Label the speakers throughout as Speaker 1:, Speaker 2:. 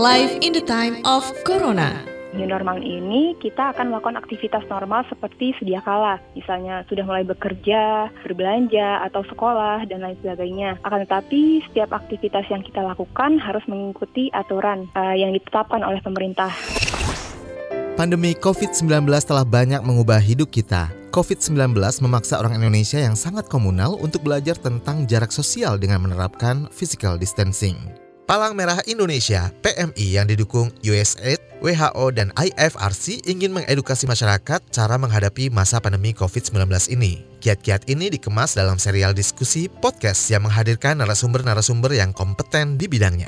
Speaker 1: Live in the time of Corona.
Speaker 2: New normal ini kita akan melakukan aktivitas normal seperti sedia kala, misalnya sudah mulai bekerja, berbelanja, atau sekolah, dan lain sebagainya. Akan tetapi, setiap aktivitas yang kita lakukan harus mengikuti aturan uh, yang ditetapkan oleh pemerintah.
Speaker 3: Pandemi COVID-19 telah banyak mengubah hidup kita. COVID-19 memaksa orang Indonesia yang sangat komunal untuk belajar tentang jarak sosial dengan menerapkan physical distancing. Palang Merah Indonesia (PMI) yang didukung USAID, WHO, dan IFRC ingin mengedukasi masyarakat cara menghadapi masa pandemi COVID-19 ini. Kiat-kiat ini dikemas dalam serial diskusi podcast yang menghadirkan narasumber-narasumber yang kompeten di bidangnya.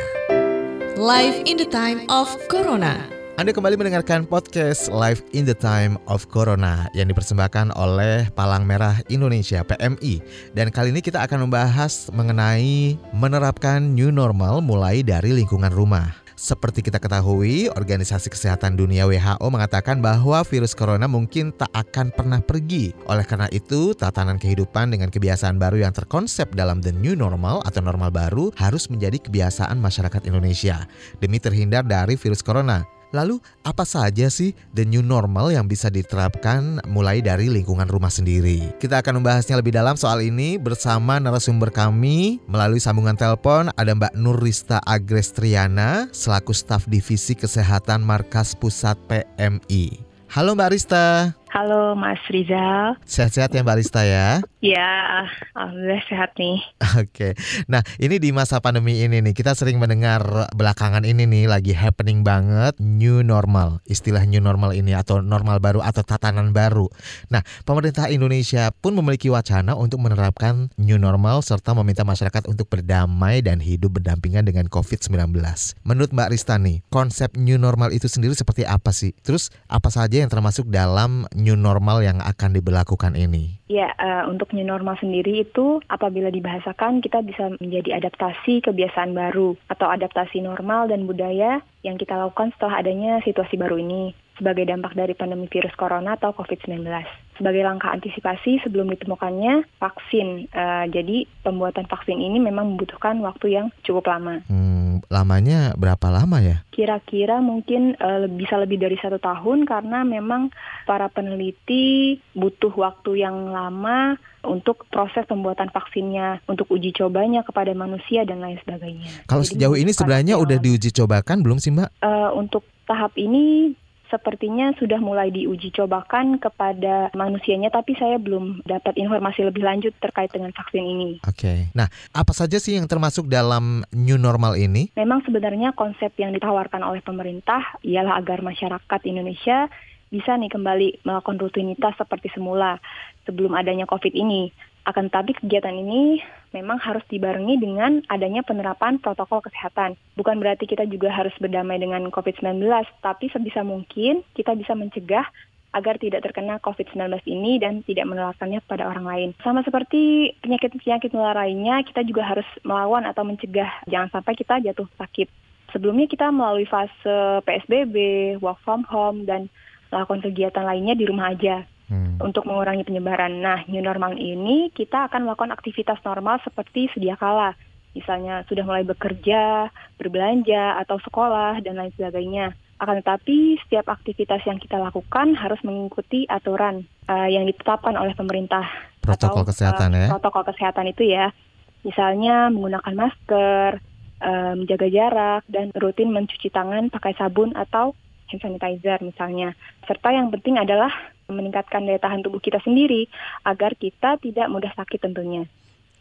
Speaker 1: Live in the time of Corona.
Speaker 3: Anda kembali mendengarkan podcast Live in the Time of Corona yang dipersembahkan oleh Palang Merah Indonesia PMI. Dan kali ini kita akan membahas mengenai menerapkan new normal mulai dari lingkungan rumah. Seperti kita ketahui, Organisasi Kesehatan Dunia WHO mengatakan bahwa virus corona mungkin tak akan pernah pergi. Oleh karena itu, tatanan kehidupan dengan kebiasaan baru yang terkonsep dalam the new normal atau normal baru harus menjadi kebiasaan masyarakat Indonesia demi terhindar dari virus corona. Lalu apa saja sih the new normal yang bisa diterapkan mulai dari lingkungan rumah sendiri? Kita akan membahasnya lebih dalam soal ini bersama narasumber kami melalui sambungan telepon ada Mbak Nurista Agrestriana selaku staf divisi kesehatan Markas Pusat PMI. Halo Mbak Rista.
Speaker 2: Halo Mas Rizal.
Speaker 3: Sehat-sehat ya Mbak Rista ya?
Speaker 2: Ya, alhamdulillah sehat nih.
Speaker 3: Oke. Nah, ini di masa pandemi ini nih kita sering mendengar belakangan ini nih lagi happening banget new normal. Istilah new normal ini atau normal baru atau tatanan baru. Nah, pemerintah Indonesia pun memiliki wacana untuk menerapkan new normal serta meminta masyarakat untuk berdamai dan hidup berdampingan dengan COVID-19. Menurut Mbak Rista nih, konsep new normal itu sendiri seperti apa sih? Terus apa saja yang termasuk dalam new normal yang akan diberlakukan ini?
Speaker 2: Ya, uh, untuk new normal sendiri itu apabila dibahasakan kita bisa menjadi adaptasi kebiasaan baru atau adaptasi normal dan budaya yang kita lakukan setelah adanya situasi baru ini sebagai dampak dari pandemi virus corona atau COVID-19. Sebagai langkah antisipasi sebelum ditemukannya vaksin. Uh, jadi pembuatan vaksin ini memang membutuhkan waktu yang cukup lama.
Speaker 3: Hmm, lamanya berapa lama ya?
Speaker 2: Kira-kira mungkin uh, bisa lebih dari satu tahun karena memang para peneliti butuh waktu yang lama untuk proses pembuatan vaksinnya, untuk uji cobanya kepada manusia dan lain sebagainya.
Speaker 3: Kalau Jadi sejauh ini sebenarnya udah diuji cobakan belum sih Mbak?
Speaker 2: Uh, untuk tahap ini sepertinya sudah mulai diuji cobakan kepada manusianya, tapi saya belum dapat informasi lebih lanjut terkait dengan vaksin ini.
Speaker 3: Oke, okay. nah apa saja sih yang termasuk dalam new normal ini?
Speaker 2: Memang sebenarnya konsep yang ditawarkan oleh pemerintah ialah agar masyarakat Indonesia bisa nih kembali melakukan rutinitas seperti semula sebelum adanya COVID ini. Akan tetapi kegiatan ini memang harus dibarengi dengan adanya penerapan protokol kesehatan. Bukan berarti kita juga harus berdamai dengan COVID-19, tapi sebisa mungkin kita bisa mencegah agar tidak terkena COVID-19 ini dan tidak menularkannya pada orang lain. Sama seperti penyakit-penyakit menular lainnya, kita juga harus melawan atau mencegah. Jangan sampai kita jatuh sakit. Sebelumnya kita melalui fase PSBB, work from home, dan melakukan kegiatan lainnya di rumah aja hmm. untuk mengurangi penyebaran. Nah, new normal ini kita akan melakukan aktivitas normal seperti sedia kala. Misalnya sudah mulai bekerja, berbelanja, atau sekolah, dan lain sebagainya. Akan tetapi, setiap aktivitas yang kita lakukan harus mengikuti aturan uh, yang ditetapkan oleh pemerintah.
Speaker 3: Protokol atau, kesehatan uh, ya?
Speaker 2: Protokol kesehatan itu ya. Misalnya menggunakan masker, uh, menjaga jarak, dan rutin mencuci tangan pakai sabun atau hand sanitizer misalnya. Serta yang penting adalah meningkatkan daya tahan tubuh kita sendiri agar kita tidak mudah sakit tentunya.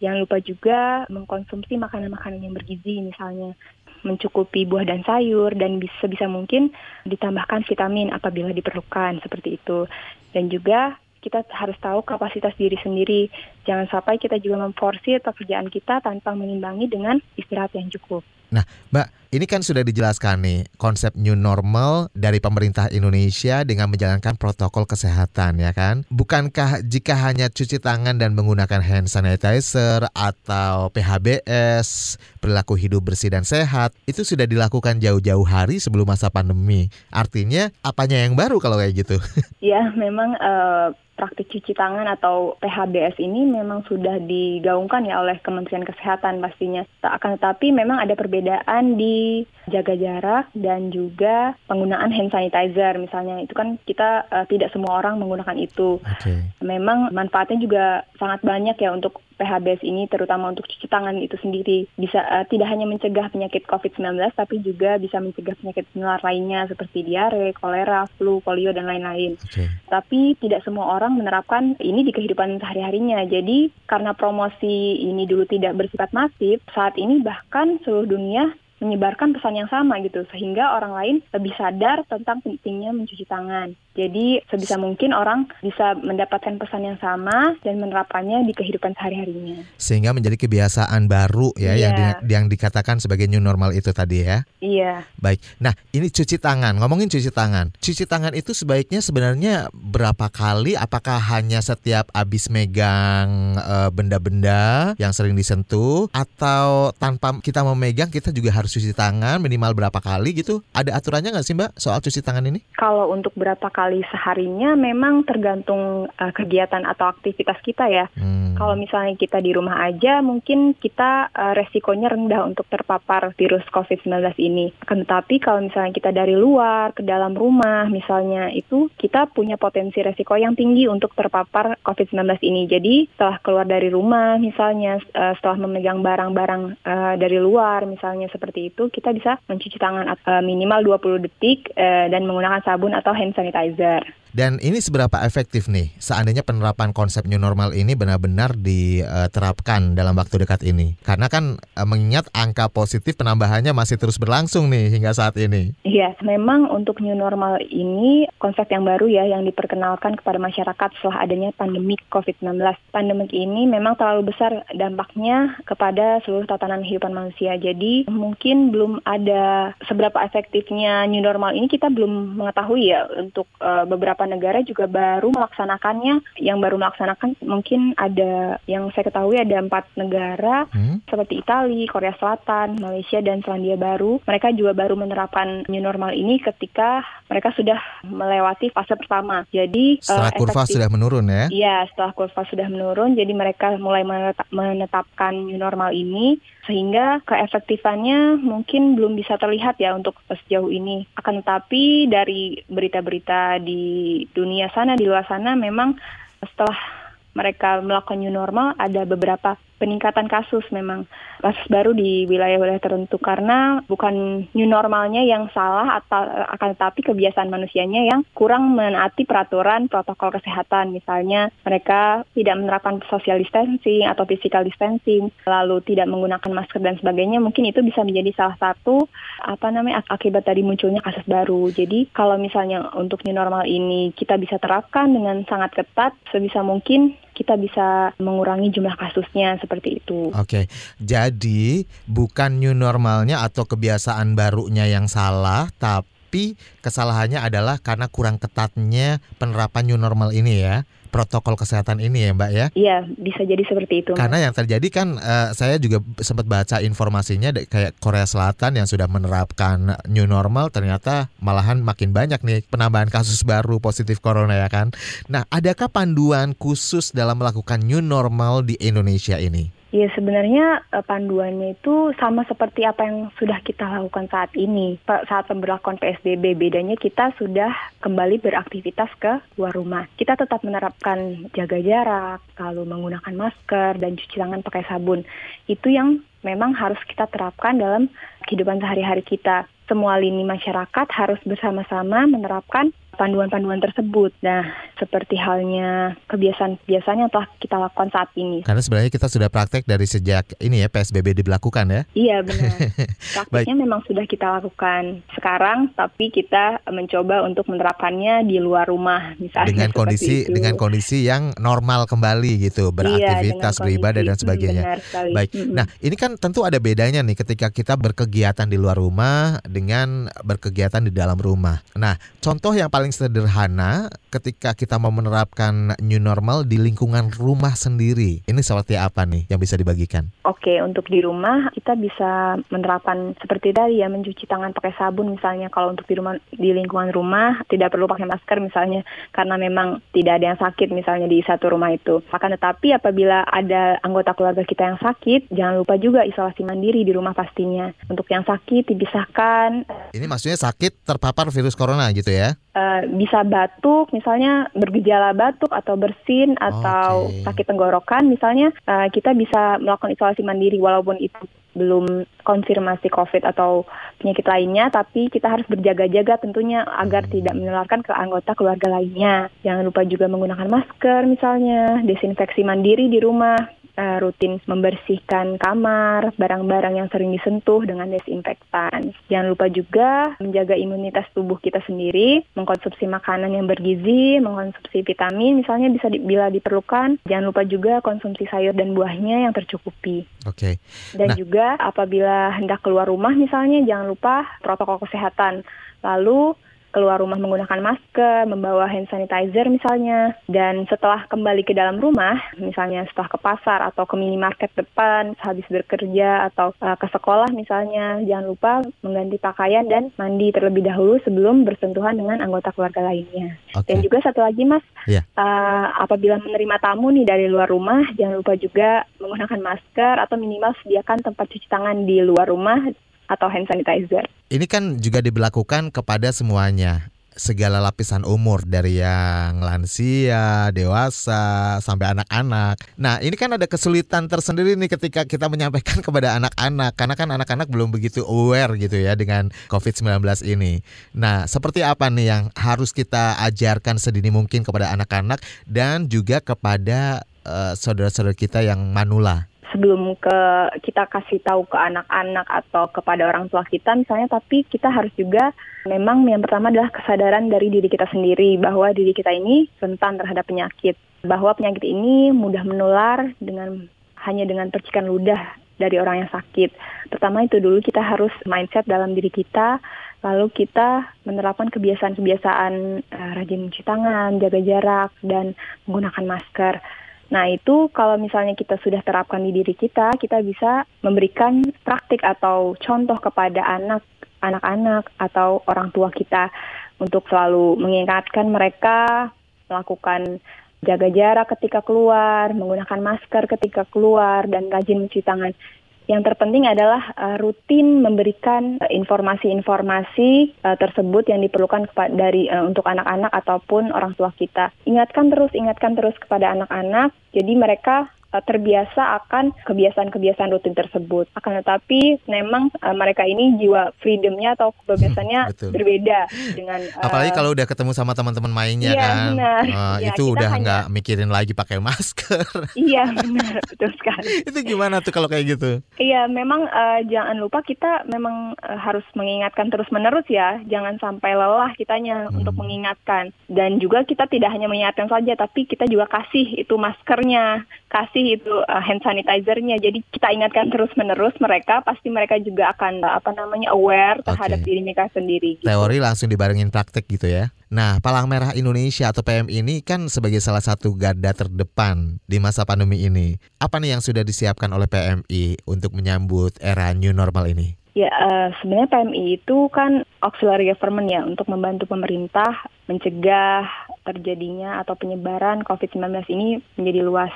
Speaker 2: Jangan lupa juga mengkonsumsi makanan-makanan yang bergizi misalnya mencukupi buah dan sayur dan bisa bisa mungkin ditambahkan vitamin apabila diperlukan seperti itu. Dan juga kita harus tahu kapasitas diri sendiri. Jangan sampai kita juga memforsir pekerjaan kita tanpa mengimbangi dengan istirahat yang cukup.
Speaker 3: Nah, Mbak, ini kan sudah dijelaskan nih konsep new normal dari pemerintah Indonesia dengan menjalankan protokol kesehatan ya kan. Bukankah jika hanya cuci tangan dan menggunakan hand sanitizer atau PHBS, perilaku hidup bersih dan sehat itu sudah dilakukan jauh-jauh hari sebelum masa pandemi. Artinya apanya yang baru kalau kayak gitu?
Speaker 2: Ya, memang uh, praktik cuci tangan atau PHBS ini memang sudah digaungkan ya oleh Kementerian Kesehatan pastinya. Akan tetapi memang ada perbedaan perbedaan jaga jarak dan juga penggunaan hand sanitizer misalnya itu kan kita uh, tidak semua orang menggunakan itu.
Speaker 3: Oke.
Speaker 2: Memang manfaatnya juga sangat banyak ya untuk PHBS ini terutama untuk cuci tangan itu sendiri bisa uh, tidak hanya mencegah penyakit COVID-19 tapi juga bisa mencegah penyakit menular lainnya seperti diare, kolera, flu, polio dan lain-lain.
Speaker 3: Oke.
Speaker 2: Tapi tidak semua orang menerapkan ini di kehidupan sehari-harinya. Jadi karena promosi ini dulu tidak bersifat masif, saat ini bahkan seluruh dunia menyebarkan pesan yang sama gitu sehingga orang lain lebih sadar tentang pentingnya mencuci tangan. Jadi sebisa mungkin orang bisa mendapatkan pesan yang sama dan menerapkannya di kehidupan sehari-harinya.
Speaker 3: Sehingga menjadi kebiasaan baru ya yang
Speaker 2: Iya.
Speaker 3: di- yang dikatakan sebagai new normal itu tadi ya.
Speaker 2: Iya.
Speaker 3: Baik. Nah, ini cuci tangan. Ngomongin cuci tangan. Cuci tangan itu sebaiknya sebenarnya berapa kali? Apakah hanya setiap habis megang eh, benda-benda yang sering disentuh atau tanpa kita memegang kita juga harus cuci tangan minimal berapa kali gitu? Ada aturannya nggak sih, Mbak, soal cuci tangan ini?
Speaker 2: Kalau untuk berapa kali seharinya memang tergantung uh, kegiatan atau aktivitas kita ya.
Speaker 3: Hmm.
Speaker 2: Kalau misalnya kita di rumah aja, mungkin kita uh, resikonya rendah untuk terpapar virus COVID-19 ini. Tetapi kalau misalnya kita dari luar ke dalam rumah, misalnya itu kita punya potensi resiko yang tinggi untuk terpapar COVID-19 ini. Jadi setelah keluar dari rumah, misalnya uh, setelah memegang barang-barang uh, dari luar, misalnya seperti itu, kita bisa mencuci tangan uh, minimal 20 detik uh, dan menggunakan sabun atau hand sanitizer.
Speaker 3: realize that Dan ini seberapa efektif nih seandainya penerapan konsep new normal ini benar-benar diterapkan dalam waktu dekat ini? Karena kan eh, mengingat angka positif penambahannya masih terus berlangsung nih hingga saat ini.
Speaker 2: Iya, memang untuk new normal ini konsep yang baru ya yang diperkenalkan kepada masyarakat setelah adanya pandemi COVID-19. Pandemi ini memang terlalu besar dampaknya kepada seluruh tatanan kehidupan manusia. Jadi mungkin belum ada seberapa efektifnya new normal ini kita belum mengetahui ya untuk uh, beberapa negara juga baru melaksanakannya. Yang baru melaksanakan mungkin ada yang saya ketahui ada empat negara
Speaker 3: Hmm?
Speaker 2: seperti Italia, Korea Selatan, Malaysia, dan Selandia Baru. Mereka juga baru menerapkan new normal ini ketika mereka sudah melewati fase pertama. Jadi eh,
Speaker 3: Setelah kurva
Speaker 2: efektif-
Speaker 3: sudah menurun ya?
Speaker 2: Iya, setelah kurva sudah menurun, jadi mereka mulai menetap- menetapkan new normal ini, sehingga keefektifannya mungkin belum bisa terlihat ya untuk sejauh ini. Akan tetapi dari berita-berita di dunia sana, di luar sana, memang setelah mereka melakukan new normal, ada beberapa peningkatan kasus memang. Kasus baru di wilayah-wilayah tertentu karena bukan new normalnya yang salah atau akan tetapi kebiasaan manusianya yang kurang menaati peraturan protokol kesehatan. Misalnya mereka tidak menerapkan social distancing atau physical distancing lalu tidak menggunakan masker dan sebagainya mungkin itu bisa menjadi salah satu apa namanya ak- akibat dari munculnya kasus baru. Jadi kalau misalnya untuk new normal ini kita bisa terapkan dengan sangat ketat sebisa mungkin kita bisa mengurangi jumlah kasusnya seperti itu.
Speaker 3: Oke, jadi bukan new normalnya atau kebiasaan barunya yang salah, tapi kesalahannya adalah karena kurang ketatnya penerapan new normal ini ya, protokol kesehatan ini ya Mbak ya.
Speaker 2: Iya, bisa jadi seperti itu.
Speaker 3: Karena yang terjadi kan eh, saya juga sempat baca informasinya kayak Korea Selatan yang sudah menerapkan new normal ternyata malahan makin banyak nih penambahan kasus baru positif corona ya kan. Nah, adakah panduan khusus dalam melakukan new normal di Indonesia ini?
Speaker 2: Ya sebenarnya eh, panduannya itu sama seperti apa yang sudah kita lakukan saat ini. Saat pemberlakuan PSBB bedanya kita sudah kembali beraktivitas ke luar rumah. Kita tetap menerapkan jaga jarak, lalu menggunakan masker dan cuci tangan pakai sabun. Itu yang memang harus kita terapkan dalam kehidupan sehari-hari kita. Semua lini masyarakat harus bersama-sama menerapkan panduan-panduan tersebut. Nah, seperti halnya kebiasaan-kebiasaan yang telah kita lakukan saat ini.
Speaker 3: Karena sebenarnya kita sudah praktek dari sejak ini ya PSBB diberlakukan ya.
Speaker 2: Iya benar. Praktiknya memang sudah kita lakukan sekarang, tapi kita mencoba untuk menerapkannya di luar rumah, misalnya.
Speaker 3: Dengan kondisi
Speaker 2: itu.
Speaker 3: dengan kondisi yang normal kembali gitu,
Speaker 2: Iya,
Speaker 3: beraktivitas,
Speaker 2: dengan
Speaker 3: beribadah dan sebagainya.
Speaker 2: Benar sekali.
Speaker 3: Baik. Nah, ini kan tentu ada bedanya nih ketika kita berkegiatan di luar rumah dengan berkegiatan di dalam rumah. Nah, contoh yang paling paling sederhana ketika kita mau menerapkan new normal di lingkungan rumah sendiri. Ini seperti apa nih yang bisa dibagikan?
Speaker 2: Oke, untuk di rumah kita bisa menerapkan seperti tadi ya mencuci tangan pakai sabun misalnya kalau untuk di rumah di lingkungan rumah tidak perlu pakai masker misalnya karena memang tidak ada yang sakit misalnya di satu rumah itu. Akan tetapi apabila ada anggota keluarga kita yang sakit, jangan lupa juga isolasi mandiri di rumah pastinya. Untuk yang sakit dipisahkan.
Speaker 3: Ini maksudnya sakit terpapar virus corona gitu ya?
Speaker 2: Uh, bisa batuk, misalnya bergejala batuk atau bersin atau okay. sakit tenggorokan, misalnya uh, kita bisa melakukan isolasi mandiri walaupun itu belum konfirmasi COVID atau penyakit lainnya, tapi kita harus berjaga-jaga tentunya agar hmm. tidak menularkan ke anggota keluarga lainnya. Jangan lupa juga menggunakan masker misalnya, desinfeksi mandiri di rumah uh, rutin membersihkan kamar, barang-barang yang sering disentuh dengan desinfektan. Jangan lupa juga menjaga imunitas tubuh kita sendiri, mengkonsumsi makanan yang bergizi, mengkonsumsi vitamin misalnya bisa di, bila diperlukan. Jangan lupa juga konsumsi sayur dan buahnya yang tercukupi.
Speaker 3: Oke. Okay.
Speaker 2: Dan nah. juga apabila hendak keluar rumah misalnya jangan lupa protokol kesehatan. Lalu keluar rumah menggunakan masker, membawa hand sanitizer misalnya, dan setelah kembali ke dalam rumah, misalnya setelah ke pasar atau ke minimarket depan, habis bekerja atau uh, ke sekolah misalnya, jangan lupa mengganti pakaian dan mandi terlebih dahulu sebelum bersentuhan dengan anggota keluarga lainnya. Okay. Dan juga satu lagi mas, yeah. Iya. uh, apabila menerima tamu nih dari luar rumah, jangan lupa juga menggunakan masker atau minimal sediakan tempat cuci tangan di luar rumah atau hand sanitizer.
Speaker 3: Ini kan juga diberlakukan kepada semuanya segala lapisan umur dari yang lansia, dewasa, sampai anak-anak. Nah, ini kan ada kesulitan tersendiri nih ketika kita menyampaikan kepada anak-anak karena kan anak-anak belum begitu aware gitu ya dengan COVID-19 ini. Nah, seperti apa nih yang harus kita ajarkan sedini mungkin kepada anak-anak dan juga kepada uh, saudara-saudara kita yang manula?
Speaker 2: Sebelum ke kita kasih tahu ke anak-anak atau kepada orang tua kita misalnya tapi kita harus juga memang yang pertama adalah kesadaran dari diri kita sendiri bahwa diri kita ini rentan terhadap penyakit bahwa penyakit ini mudah menular dengan hanya dengan percikan ludah dari orang yang sakit. Pertama itu dulu kita harus mindset dalam diri kita lalu kita menerapkan kebiasaan-kebiasaan uh, rajin mencuci tangan, jaga jarak dan menggunakan masker. Nah itu kalau misalnya kita sudah terapkan di diri kita, kita bisa memberikan praktik atau contoh kepada anak, anak-anak atau orang tua kita untuk selalu mengingatkan mereka melakukan jaga jarak ketika keluar, menggunakan masker ketika keluar, dan rajin mencuci tangan. Yang terpenting adalah uh, rutin memberikan eh, informasi-informasi uh, tersebut yang diperlukan dari uh, untuk anak-anak ataupun orang tua kita. Ingatkan terus, ingatkan terus kepada anak-anak. Jadi mereka uh, terbiasa akan kebiasaan-kebiasaan rutin tersebut. Akan tetapi memang uh, mereka ini jiwa freedomnya atau kebebasannya hmm, berbeda dengan
Speaker 3: uh, apalagi kalau udah ketemu sama teman-teman mainnya iya, kan, benar. Uh, ya, itu udah nggak hanya... mikirin lagi pakai masker.
Speaker 2: Iya benar betul sekali.
Speaker 3: itu gimana tuh kalau kayak gitu?
Speaker 2: Iya memang uh, jangan lupa kita memang uh, harus mengingatkan terus-menerus ya, jangan sampai lelah kitanya hmm. untuk mengingatkan dan juga kita tidak hanya mengingatkan saja, tapi kita juga kasih itu maskernya, kasih kasih itu uh, hand sanitizernya. Jadi kita ingatkan terus menerus mereka, pasti mereka juga akan uh, apa namanya aware terhadap okay. diri mereka sendiri.
Speaker 3: Gitu. Teori langsung dibarengin praktek gitu ya. Nah, Palang Merah Indonesia atau PM ini kan sebagai salah satu garda terdepan di masa pandemi ini. Apa nih yang sudah disiapkan oleh PMI untuk menyambut era new normal ini?
Speaker 2: Ya, uh, sebenarnya PMI itu kan auxiliary government ya untuk membantu pemerintah mencegah terjadinya atau penyebaran COVID-19 ini menjadi luas.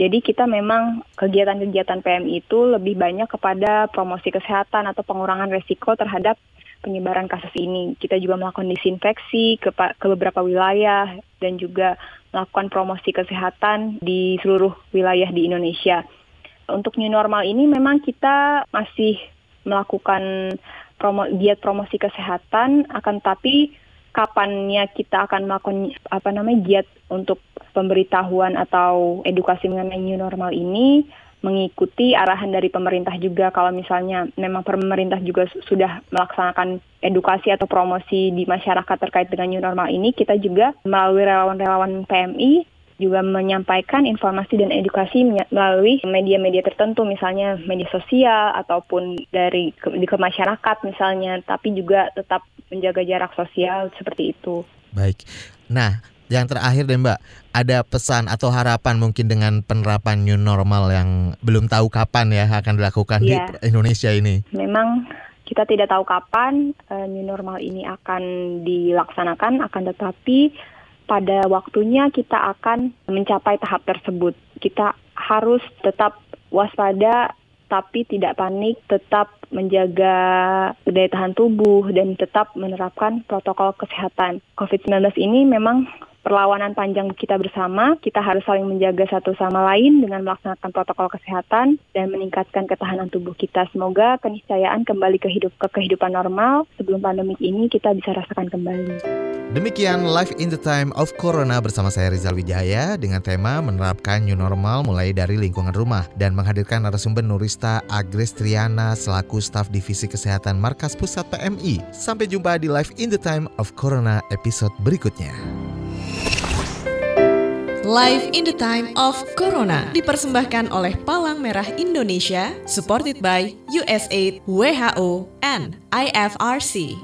Speaker 2: Jadi kita memang kegiatan-kegiatan PMI itu lebih banyak kepada promosi kesehatan atau pengurangan resiko terhadap penyebaran kasus ini. Kita juga melakukan disinfeksi ke, ke beberapa wilayah dan juga melakukan promosi kesehatan di seluruh wilayah di Indonesia. Untuk new normal ini memang kita masih melakukan promo, giat promosi kesehatan, akan tapi kapannya kita akan melakukan apa namanya giat untuk pemberitahuan atau edukasi mengenai new normal ini mengikuti arahan dari pemerintah juga. Kalau misalnya memang pemerintah juga sudah melaksanakan edukasi atau promosi di masyarakat terkait dengan new normal ini kita juga melalui relawan-relawan PMI juga menyampaikan informasi dan edukasi melalui media-media tertentu misalnya media sosial ataupun dari ke, ke masyarakat misalnya tapi juga tetap menjaga jarak sosial seperti itu.
Speaker 3: Baik. Nah, yang terakhir deh Mbak, ada pesan atau harapan mungkin dengan penerapan new normal yang belum tahu kapan ya akan dilakukan
Speaker 2: Iya.
Speaker 3: di Indonesia ini.
Speaker 2: Memang kita tidak tahu kapan eh, new normal ini akan dilaksanakan, akan tetapi pada waktunya kita akan mencapai tahap tersebut. Kita harus tetap waspada tapi tidak panik, tetap menjaga daya tahan tubuh dan tetap menerapkan protokol kesehatan. COVID-19 ini memang perlawanan panjang kita bersama. Kita harus saling menjaga satu sama lain dengan melaksanakan protokol kesehatan dan meningkatkan ketahanan tubuh kita. Semoga keniscayaan kembali ke hidup ke kehidupan normal sebelum pandemik ini kita bisa rasakan kembali.
Speaker 3: Demikian Live in the Time of Corona bersama saya Rizal Wijaya dengan tema menerapkan new normal mulai dari lingkungan rumah dan menghadirkan narasumber Nurista Agres Triana selaku staf divisi kesehatan Markas Pusat PMI. Sampai jumpa di Live in the Time of Corona episode berikutnya.
Speaker 1: Live in the Time of Corona dipersembahkan oleh Palang Merah Indonesia, supported by USAID, WHO, and IFRC.